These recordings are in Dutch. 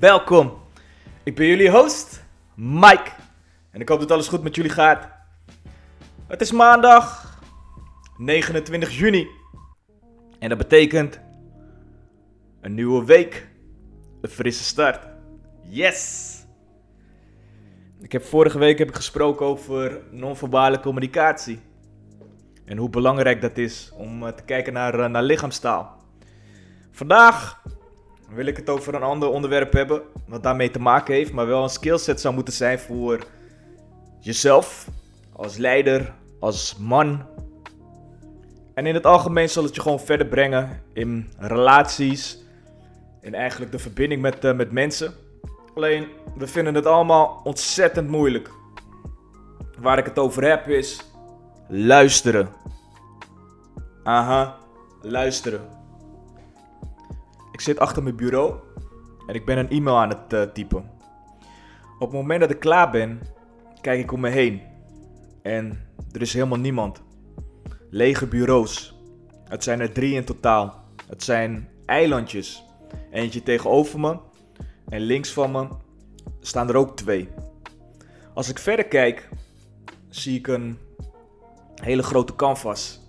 welkom. Ik ben jullie host, Mike. En ik hoop dat alles goed met jullie gaat. Het is maandag 29 juni. En dat betekent een nieuwe week. Een frisse start. Yes! Ik heb vorige week heb ik gesproken over non-verbale communicatie. En hoe belangrijk dat is om eh, te kijken naar, eh, naar lichaamstaal. Vandaag wil ik het over een ander onderwerp hebben. Wat daarmee te maken heeft, maar wel een skillset zou moeten zijn voor jezelf. Als leider, als man. En in het algemeen zal het je gewoon verder brengen in relaties. En eigenlijk de verbinding met, uh, met mensen. Alleen, we vinden het allemaal ontzettend moeilijk. Waar ik het over heb is luisteren. Aha, luisteren. Ik zit achter mijn bureau en ik ben een e-mail aan het uh, typen. Op het moment dat ik klaar ben, kijk ik om me heen. En er is helemaal niemand. Lege bureaus. Het zijn er drie in totaal. Het zijn eilandjes. Eentje tegenover me en links van me staan er ook twee. Als ik verder kijk, zie ik een hele grote canvas.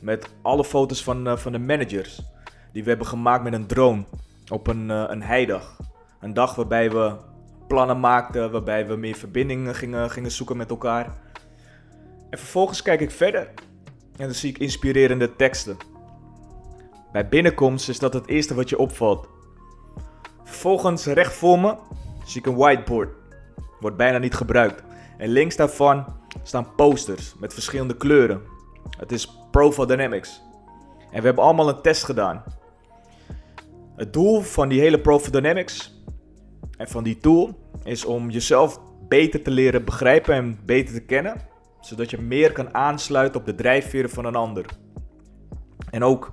Met alle foto's van, uh, van de managers. Die we hebben gemaakt met een drone. Op een, uh, een heidag. Een dag waarbij we plannen maakten. Waarbij we meer verbindingen gingen, gingen zoeken met elkaar. En vervolgens kijk ik verder. En dan zie ik inspirerende teksten. Bij binnenkomst is dat het eerste wat je opvalt. Vervolgens recht voor me zie ik een whiteboard. Wordt bijna niet gebruikt. En links daarvan staan posters met verschillende kleuren. Het is Profile Dynamics. En we hebben allemaal een test gedaan. Het doel van die hele Dynamics en van die tool is om jezelf beter te leren begrijpen en beter te kennen. Zodat je meer kan aansluiten op de drijfveren van een ander. En ook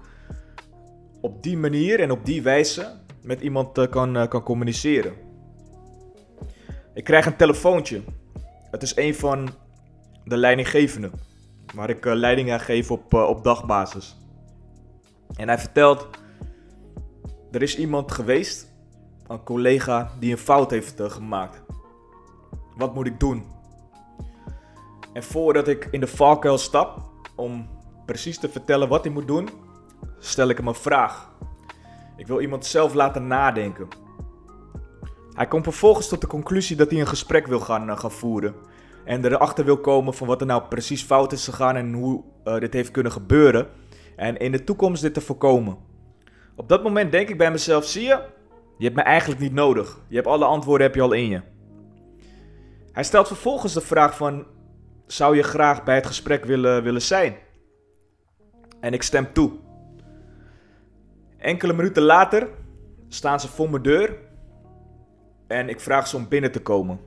op die manier en op die wijze met iemand uh, kan, uh, kan communiceren. Ik krijg een telefoontje. Het is een van de leidinggevenden. Waar ik uh, leiding aan geef op, op dagbasis. En hij vertelt. Er is iemand geweest. Een collega die een fout heeft gemaakt. Wat moet ik doen? En voordat ik in de valkuil stap. Om precies te vertellen wat hij moet doen. Stel ik hem een vraag. Ik wil iemand zelf laten nadenken. Hij komt vervolgens tot de conclusie dat hij een gesprek wil gaan, uh, gaan voeren. En erachter wil komen van wat er nou precies fout is gegaan en hoe uh, dit heeft kunnen gebeuren. En in de toekomst dit te voorkomen. Op dat moment denk ik bij mezelf, zie je, je hebt me eigenlijk niet nodig. Je hebt alle antwoorden heb je al in je. Hij stelt vervolgens de vraag van, zou je graag bij het gesprek willen, willen zijn? En ik stem toe. Enkele minuten later staan ze voor mijn deur en ik vraag ze om binnen te komen.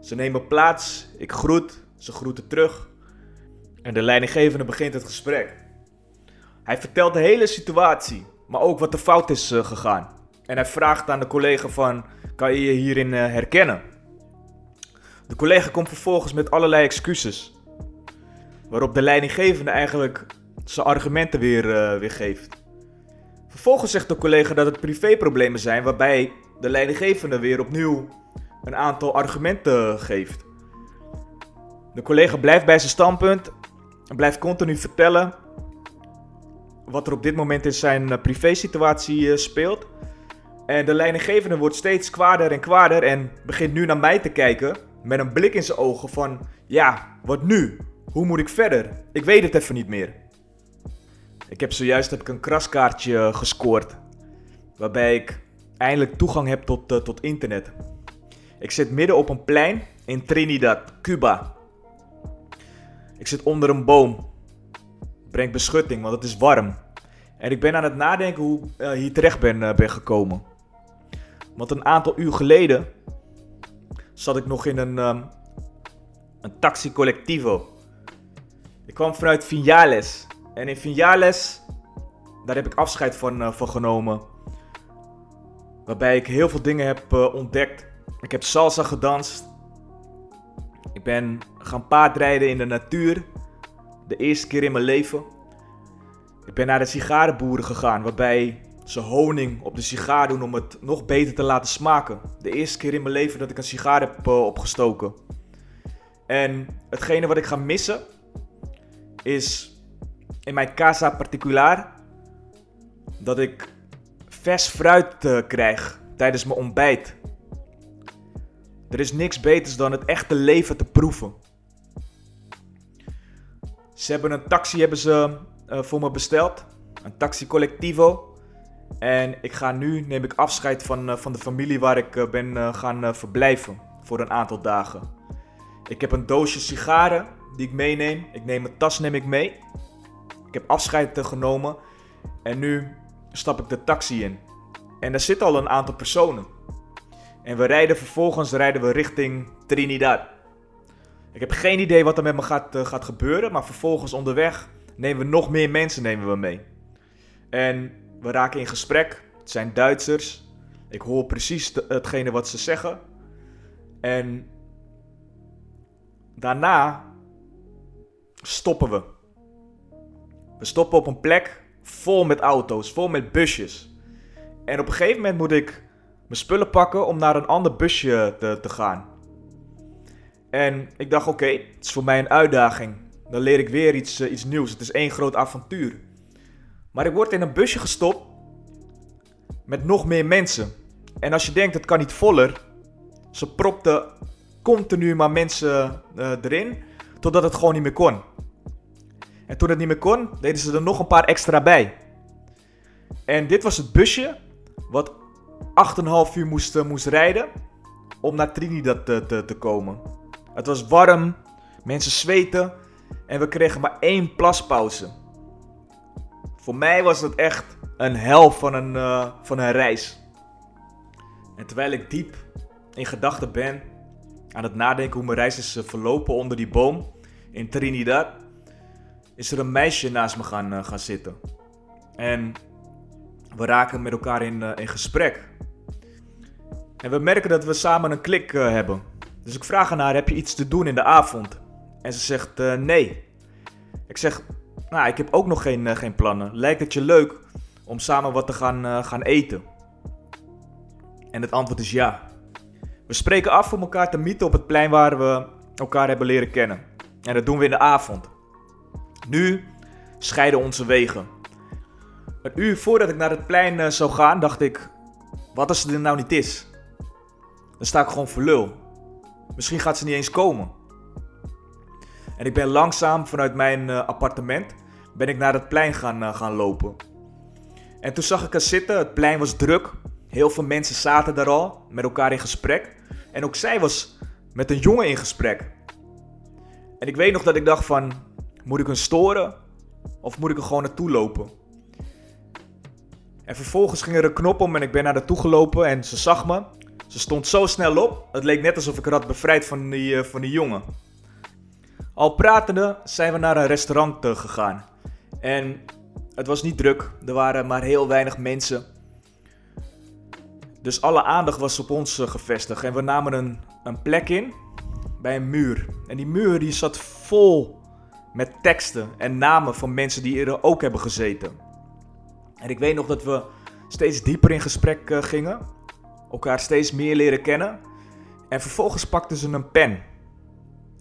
Ze nemen plaats, ik groet, ze groeten terug en de leidinggevende begint het gesprek. Hij vertelt de hele situatie, maar ook wat er fout is uh, gegaan. En hij vraagt aan de collega van, kan je je hierin uh, herkennen? De collega komt vervolgens met allerlei excuses. Waarop de leidinggevende eigenlijk zijn argumenten weer, uh, weer geeft. Vervolgens zegt de collega dat het privéproblemen zijn waarbij de leidinggevende weer opnieuw een aantal argumenten geeft. De collega blijft bij zijn standpunt en blijft continu vertellen wat er op dit moment in zijn eh, privésituatie eh, speelt. En de leidinggevende wordt steeds kwaarder en kwaarder en begint nu naar mij te kijken met een blik in zijn ogen van ja, wat nu? Hoe moet ik verder? Ik weet het even niet meer. Ik heb zojuist heb ik een kraskaartje gescoord. Waarbij ik eindelijk toegang heb tot, tot internet. Ik zit midden op een plein in Trinidad, Cuba. Ik zit onder een boom. Breng beschutting, want het is warm. En ik ben aan het nadenken hoe ik uh, hier terecht ben, uh, ben gekomen. Want een aantal uur geleden zat ik nog in een, um, een taxi collectivo. Ik kwam vanuit Vinales. En in Vinales, daar heb ik afscheid van, uh, van genomen. Waarbij ik heel veel dingen heb ontdekt. Ik heb salsa gedanst. Ik ben gaan paardrijden in de natuur. De eerste keer in mijn leven. Ik ben naar de sigarenboeren gegaan, waarbij ze honing op de sigaar doen om het nog beter te laten smaken. De eerste keer in mijn leven dat ik een sigaar heb uh, opgestoken. En hetgene wat ik ga missen is in mijn casa particular dat ik vers fruit uh, krijg tijdens mijn ontbijt. Er is niks beters dan het echte leven te proeven. Ze hebben een taxi hebben ze, uh, voor me besteld. Een taxi collectivo. En ik ga nu, neem ik afscheid van, uh, van de familie waar ik uh, ben gaan verblijven. Voor een aantal dagen. Ik heb een doosje sigaren die ik meeneem. Ik neem mijn tas neem ik mee. Ik heb afscheid genomen. En nu stap ik de taxi in. En er zitten al een aantal personen. En we rijden vervolgens rijden we richting Trinidad. Ik heb geen idee wat er met me gaat, uh, gaat gebeuren, maar vervolgens onderweg nemen we nog meer mensen nemen we mee. En we raken in gesprek. Het zijn Duitsers. Ik hoor precies hetgene wat ze zeggen. En daarna stoppen we. We stoppen op een plek vol met auto's, vol met busjes. En op een gegeven moment moet ik mijn spullen pakken om naar een ander busje te, te gaan. En ik dacht, oké, het is voor mij een uitdaging. Dan leer ik weer iets, uh, iets nieuws. Het is één groot avontuur. Maar ik word in een busje gestopt met nog meer mensen. En als je denkt, het kan niet voller. Ze propten continu maar mensen uh, erin, totdat het gewoon niet meer kon. En toen het niet meer kon, deden ze er nog een paar extra bij. En dit was het busje wat 8,5 uur moest, uh, moest rijden om naar Trinidad te, te, te komen. Het was warm, mensen zweten en we kregen maar één plaspauze. Voor mij was het echt een hel van een, uh, van een reis. En terwijl ik diep in gedachten ben aan het nadenken hoe mijn reis is uh, verlopen onder die boom in Trinidad, is er een meisje naast me gaan, uh, gaan zitten. En we raken met elkaar in, in gesprek. En we merken dat we samen een klik hebben. Dus ik vraag haar, heb je iets te doen in de avond? En ze zegt, uh, nee. Ik zeg, nou, ik heb ook nog geen, uh, geen plannen. Lijkt het je leuk om samen wat te gaan, uh, gaan eten? En het antwoord is ja. We spreken af om elkaar te mieten op het plein waar we elkaar hebben leren kennen. En dat doen we in de avond. Nu scheiden onze wegen. Een uur voordat ik naar het plein zou gaan, dacht ik: wat als het er nou niet is? Dan sta ik gewoon voor lul. Misschien gaat ze niet eens komen. En ik ben langzaam vanuit mijn uh, appartement ben ik naar het plein gaan, uh, gaan lopen. En toen zag ik haar zitten, het plein was druk. Heel veel mensen zaten daar al, met elkaar in gesprek. En ook zij was met een jongen in gesprek. En ik weet nog dat ik dacht van, moet ik hem storen? Of moet ik er gewoon naartoe lopen? En vervolgens ging er een knop om en ik ben naar haar toe gelopen en ze zag me. Ze stond zo snel op, het leek net alsof ik haar had bevrijd van die, uh, van die jongen. Al pratende zijn we naar een restaurant uh, gegaan. En het was niet druk, er waren maar heel weinig mensen. Dus alle aandacht was op ons uh, gevestigd. En we namen een, een plek in bij een muur. En die muur die zat vol met teksten en namen van mensen die er ook hebben gezeten. En ik weet nog dat we steeds dieper in gesprek gingen elkaar steeds meer leren kennen. En vervolgens pakte ze een pen.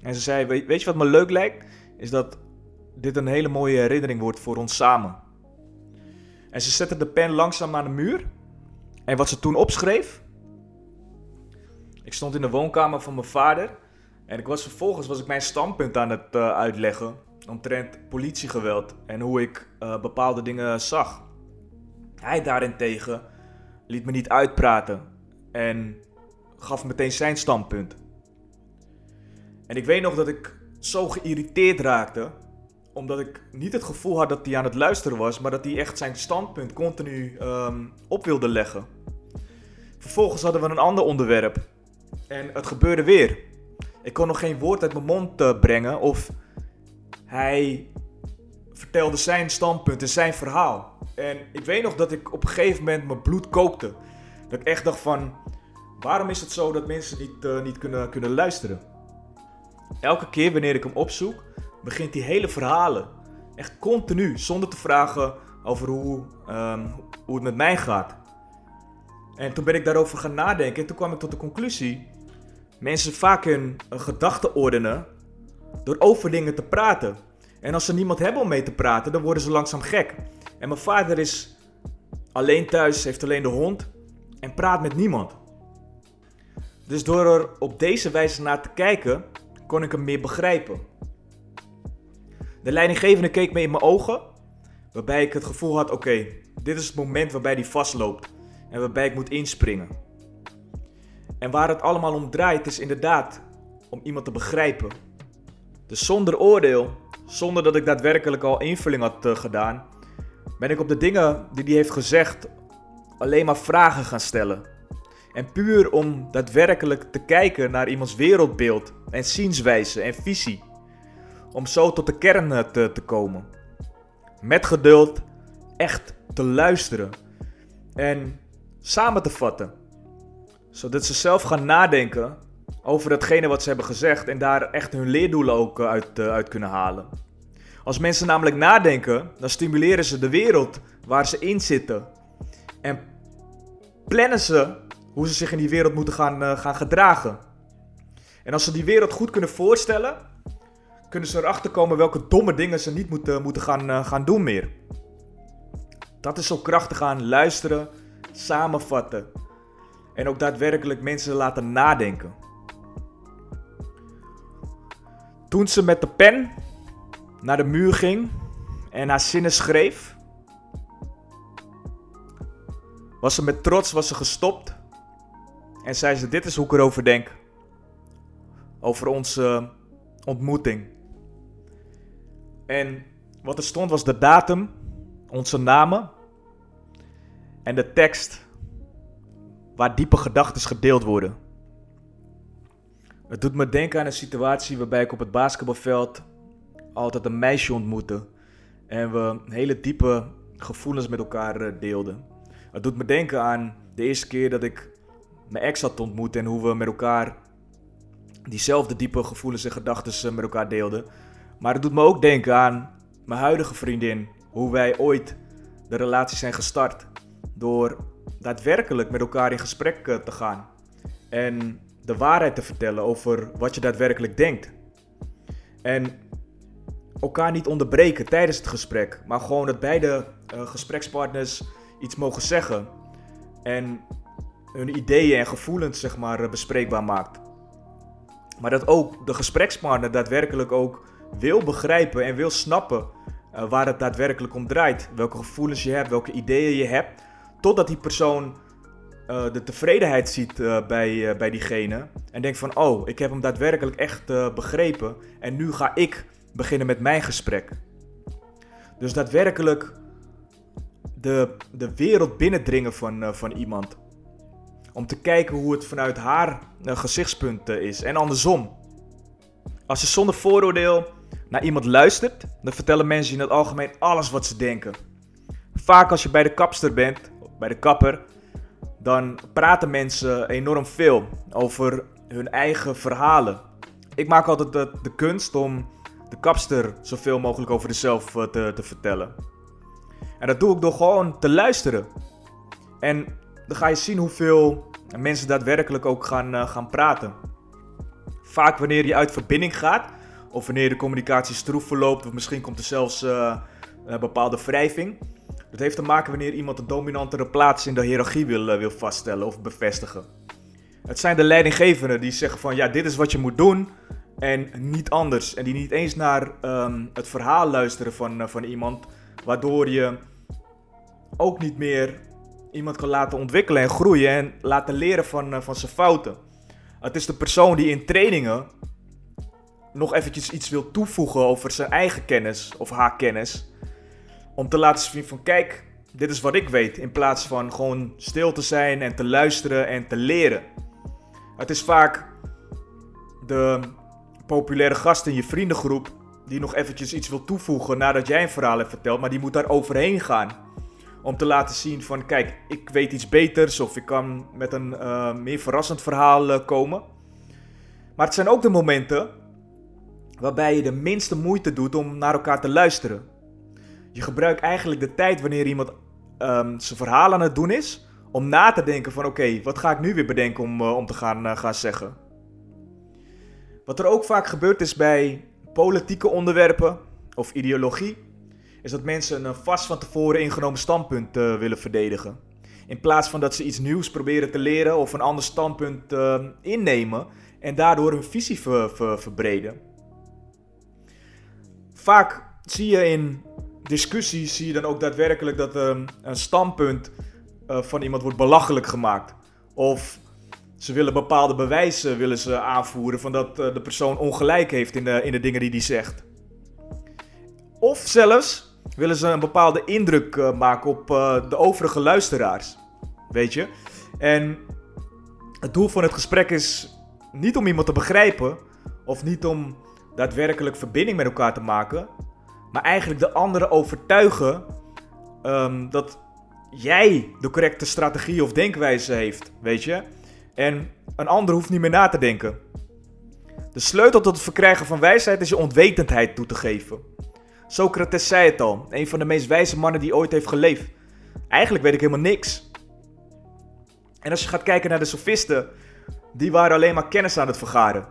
En ze zei: Weet je wat me leuk lijkt? Is dat dit een hele mooie herinnering wordt voor ons samen. En ze zette de pen langzaam aan de muur. En wat ze toen opschreef. Ik stond in de woonkamer van mijn vader. En ik was vervolgens was ik mijn standpunt aan het uh, uitleggen. Omtrent politiegeweld en hoe ik uh, bepaalde dingen zag. Hij daarentegen liet me niet uitpraten en gaf meteen zijn standpunt. En ik weet nog dat ik zo geïrriteerd raakte, omdat ik niet het gevoel had dat hij aan het luisteren was, maar dat hij echt zijn standpunt continu um, op wilde leggen. Vervolgens hadden we een ander onderwerp. En het gebeurde weer. Ik kon nog geen woord uit mijn mond uh, brengen of hij vertelde zijn standpunt en zijn verhaal. En ik weet nog dat ik op een gegeven moment mijn bloed kookte. Dat ik echt dacht van, waarom is het zo dat mensen niet, uh, niet kunnen, kunnen luisteren? Elke keer wanneer ik hem opzoek, begint hij hele verhalen. Echt continu, zonder te vragen over hoe, um, hoe het met mij gaat. En toen ben ik daarover gaan nadenken en toen kwam ik tot de conclusie... Mensen vaak hun gedachten ordenen door over dingen te praten. En als ze niemand hebben om mee te praten, dan worden ze langzaam gek. En mijn vader is alleen thuis, heeft alleen de hond en praat met niemand. Dus door er op deze wijze naar te kijken, kon ik hem meer begrijpen. De leidinggevende keek me in mijn ogen, waarbij ik het gevoel had: oké, dit is het moment waarbij hij vastloopt en waarbij ik moet inspringen. En waar het allemaal om draait, is inderdaad om iemand te begrijpen. Dus zonder oordeel, zonder dat ik daadwerkelijk al invulling had uh, gedaan, ben ik op de dingen die hij heeft gezegd alleen maar vragen gaan stellen. En puur om daadwerkelijk te kijken naar iemands wereldbeeld en zienswijze en visie. Om zo tot de kern eh, te, te komen. Met geduld echt te luisteren en samen te vatten. Zodat ze zelf gaan nadenken over datgene wat ze hebben gezegd en daar echt hun leerdoelen ook eh, uit, uit kunnen halen. Als mensen namelijk nadenken, dan stimuleren ze de wereld waar ze in zitten. En plannen ze hoe ze zich in die wereld moeten gaan, uh, gaan gedragen. En als ze die wereld goed kunnen voorstellen, kunnen ze erachter komen welke domme dingen ze niet moeten, moeten gaan, uh, gaan doen meer. Dat is zo krachtig aan luisteren, samenvatten en ook daadwerkelijk mensen laten nadenken. Toen ze met de pen naar de muur ging en haar zinnen schreef, was ze met trots was ze gestopt en zei ze: Dit is hoe ik erover denk. Over onze ontmoeting. En wat er stond was de datum, onze namen en de tekst waar diepe gedachten gedeeld worden. Het doet me denken aan een situatie waarbij ik op het basketbalveld altijd een meisje ontmoette. En we hele diepe gevoelens met elkaar eh, deelden. Het doet me denken aan de eerste keer dat ik mijn ex had ontmoet en hoe we met elkaar diezelfde diepe gevoelens en gedachten eh, met elkaar deelden. Maar het doet me ook denken aan mijn huidige vriendin. Hoe wij ooit de relatie zijn gestart. Door daadwerkelijk met elkaar in gesprek eh, te gaan. En de waarheid te vertellen over wat je daadwerkelijk denkt. En elkaar niet onderbreken tijdens het gesprek, maar gewoon dat beide uh, gesprekspartners iets mogen zeggen en hun ideeën en gevoelens zeg maar eh, bespreekbaar maakt. Maar dat ook de gesprekspartner daadwerkelijk ook wil begrijpen en wil snappen uh, waar het daadwerkelijk om draait. Welke gevoelens je hebt, welke ideeën je hebt. Totdat die persoon uh, de tevredenheid ziet bij, bij diegene. En denkt van, oh, ik heb hem daadwerkelijk echt begrepen. En nu ga ik beginnen met mijn gesprek. Dus daadwerkelijk de, de wereld binnendringen van, uh, van iemand. Om te kijken hoe het vanuit haar uh, gezichtspunt uh, is. En andersom. Als je zonder vooroordeel naar iemand luistert, dan vertellen mensen in het algemeen alles wat ze denken. Vaak als je bij de kapster bent, bij de kapper, dan praten mensen enorm veel over hun eigen verhalen. Ik maak altijd de, de kunst om de kapster zoveel mogelijk over zichzelf eh, te, te vertellen. En dat doe ik door gewoon te luisteren. En dan ga je zien hoeveel mensen daadwerkelijk ook gaan, uh, gaan praten. Vaak wanneer je uit verbinding gaat, of wanneer de communicatie stroef verloopt, of misschien komt er zelfs een bepaalde wrijving. Dat heeft te maken wanneer iemand een dominantere plaats in de hiërarchie wil, wil vaststellen of bevestigen. Het zijn de leidinggevenden die zeggen van ja, dit is wat je moet doen en niet anders. En die niet eens naar um, het verhaal luisteren van, van iemand, waardoor je ook niet meer iemand kan laten ontwikkelen en groeien en laten leren van, uh, van zijn fouten. Het is de persoon die in trainingen nog eventjes iets wil toevoegen over zijn eigen kennis of haar kennis. Om te laten zien van kijk, dit is wat ik weet, in plaats van gewoon stil te zijn en te luisteren en te leren. Het is vaak de populaire gast in je vriendengroep die nog eventjes iets wil toevoegen nadat jij een verhaal hebt verteld, maar die moet daar overheen gaan. Om te laten zien van, kijk, ik weet iets beters of ik kan met een uh, meer verrassend verhaal uh, komen. Maar het zijn ook de momenten waarbij je de minste moeite doet om naar elkaar te luisteren. Je gebruikt eigenlijk de tijd wanneer iemand um, zijn verhaal aan het doen is, om na te denken van oké, wat ga ik nu weer bedenken om, uh, om te gaan, gaan zeggen. Wat er ook vaak gebeurt is bij politieke onderwerpen of ideologie, is dat mensen een vast van tevoren ingenomen standpunt uh, willen verdedigen. In plaats van dat ze iets nieuws proberen te leren of een ander standpunt innemen en daardoor hun visie ver, ver, verbreden. Vaak zie je in discussies zie je dan ook daadwerkelijk dat um, een standpunt uh, van iemand wordt belachelijk gemaakt. Of ze willen bepaalde bewijzen willen ze aanvoeren van dat uh, de persoon ongelijk heeft in de, in de dingen die hij zegt. Of zelfs willen ze een bepaalde indruk uh, maken op de overige luisteraars. Weet je? En het doel van het gesprek is niet om iemand te begrijpen of niet om daadwerkelijk verbinding met elkaar te maken, maar eigenlijk de andere overtuigen um, dat jij de correcte strategie of denkwijze heeft, weet je? En een ander hoeft niet meer na te denken. De sleutel tot het verkrijgen van wijsheid is je onwetendheid toe te geven. Socrates zei het al, een van de meest wijze mannen die ooit heeft geleefd. Eigenlijk weet ik helemaal niks. En als je gaat kijken naar de sofisten, die waren alleen maar kennis aan het vergaren.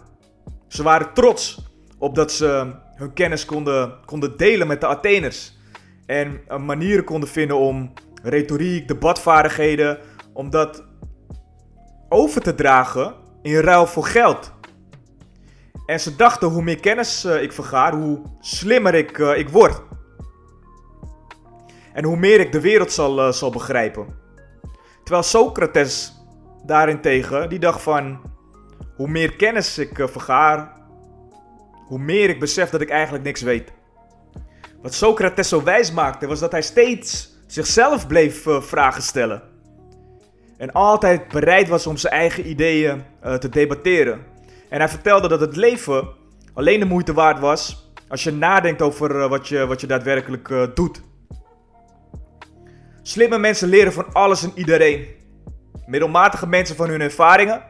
Ze waren trots op dat ze hun kennis konden, konden delen met de Atheners. En manieren konden vinden om retoriek, debatvaardigheden, om dat over te dragen in ruil voor geld. En ze dachten hoe meer kennis uh, ik vergaar, hoe slimmer ik, uh, ik word. En hoe meer ik de wereld zal, uh, zal begrijpen. Terwijl Socrates daarentegen, die dacht van... Hoe meer kennis ik vergaar, hoe meer ik besef dat ik eigenlijk niks weet. Wat Socrates zo wijs maakte, was dat hij steeds zichzelf bleef vragen stellen. En altijd bereid was om zijn eigen ideeën uh, te debatteren. En hij vertelde dat het leven alleen de moeite waard was als je nadenkt over uh, wat, je, wat je daadwerkelijk doet. Slimme mensen leren van alles en iedereen. Middelmatige mensen van hun ervaringen.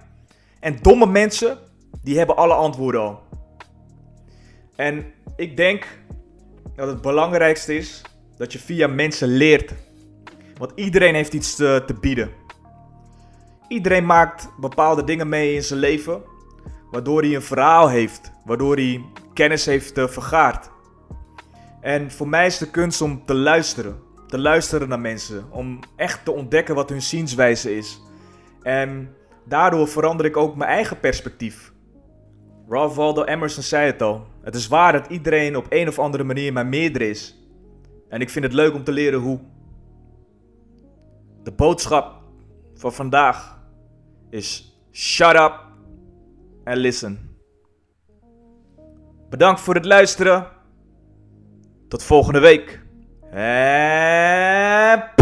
En domme mensen, die hebben alle antwoorden al. En ik denk dat het belangrijkste is dat je via mensen leert. Want iedereen heeft iets te, te bieden. Iedereen maakt bepaalde dingen mee in zijn leven, waardoor hij een verhaal heeft, waardoor hij kennis heeft uh, vergaard. En voor mij is de kunst om te luisteren. Te luisteren naar mensen. Om echt te ontdekken wat hun zienswijze is. En daardoor verander ik ook mijn eigen perspectief. Ralph Waldo Emerson zei het al. Het is waar dat iedereen op een of andere manier mijn meerder is. En ik vind het leuk om te leren hoe. De boodschap van vandaag is shut up and listen. Bedankt voor het luisteren. Tot volgende week. En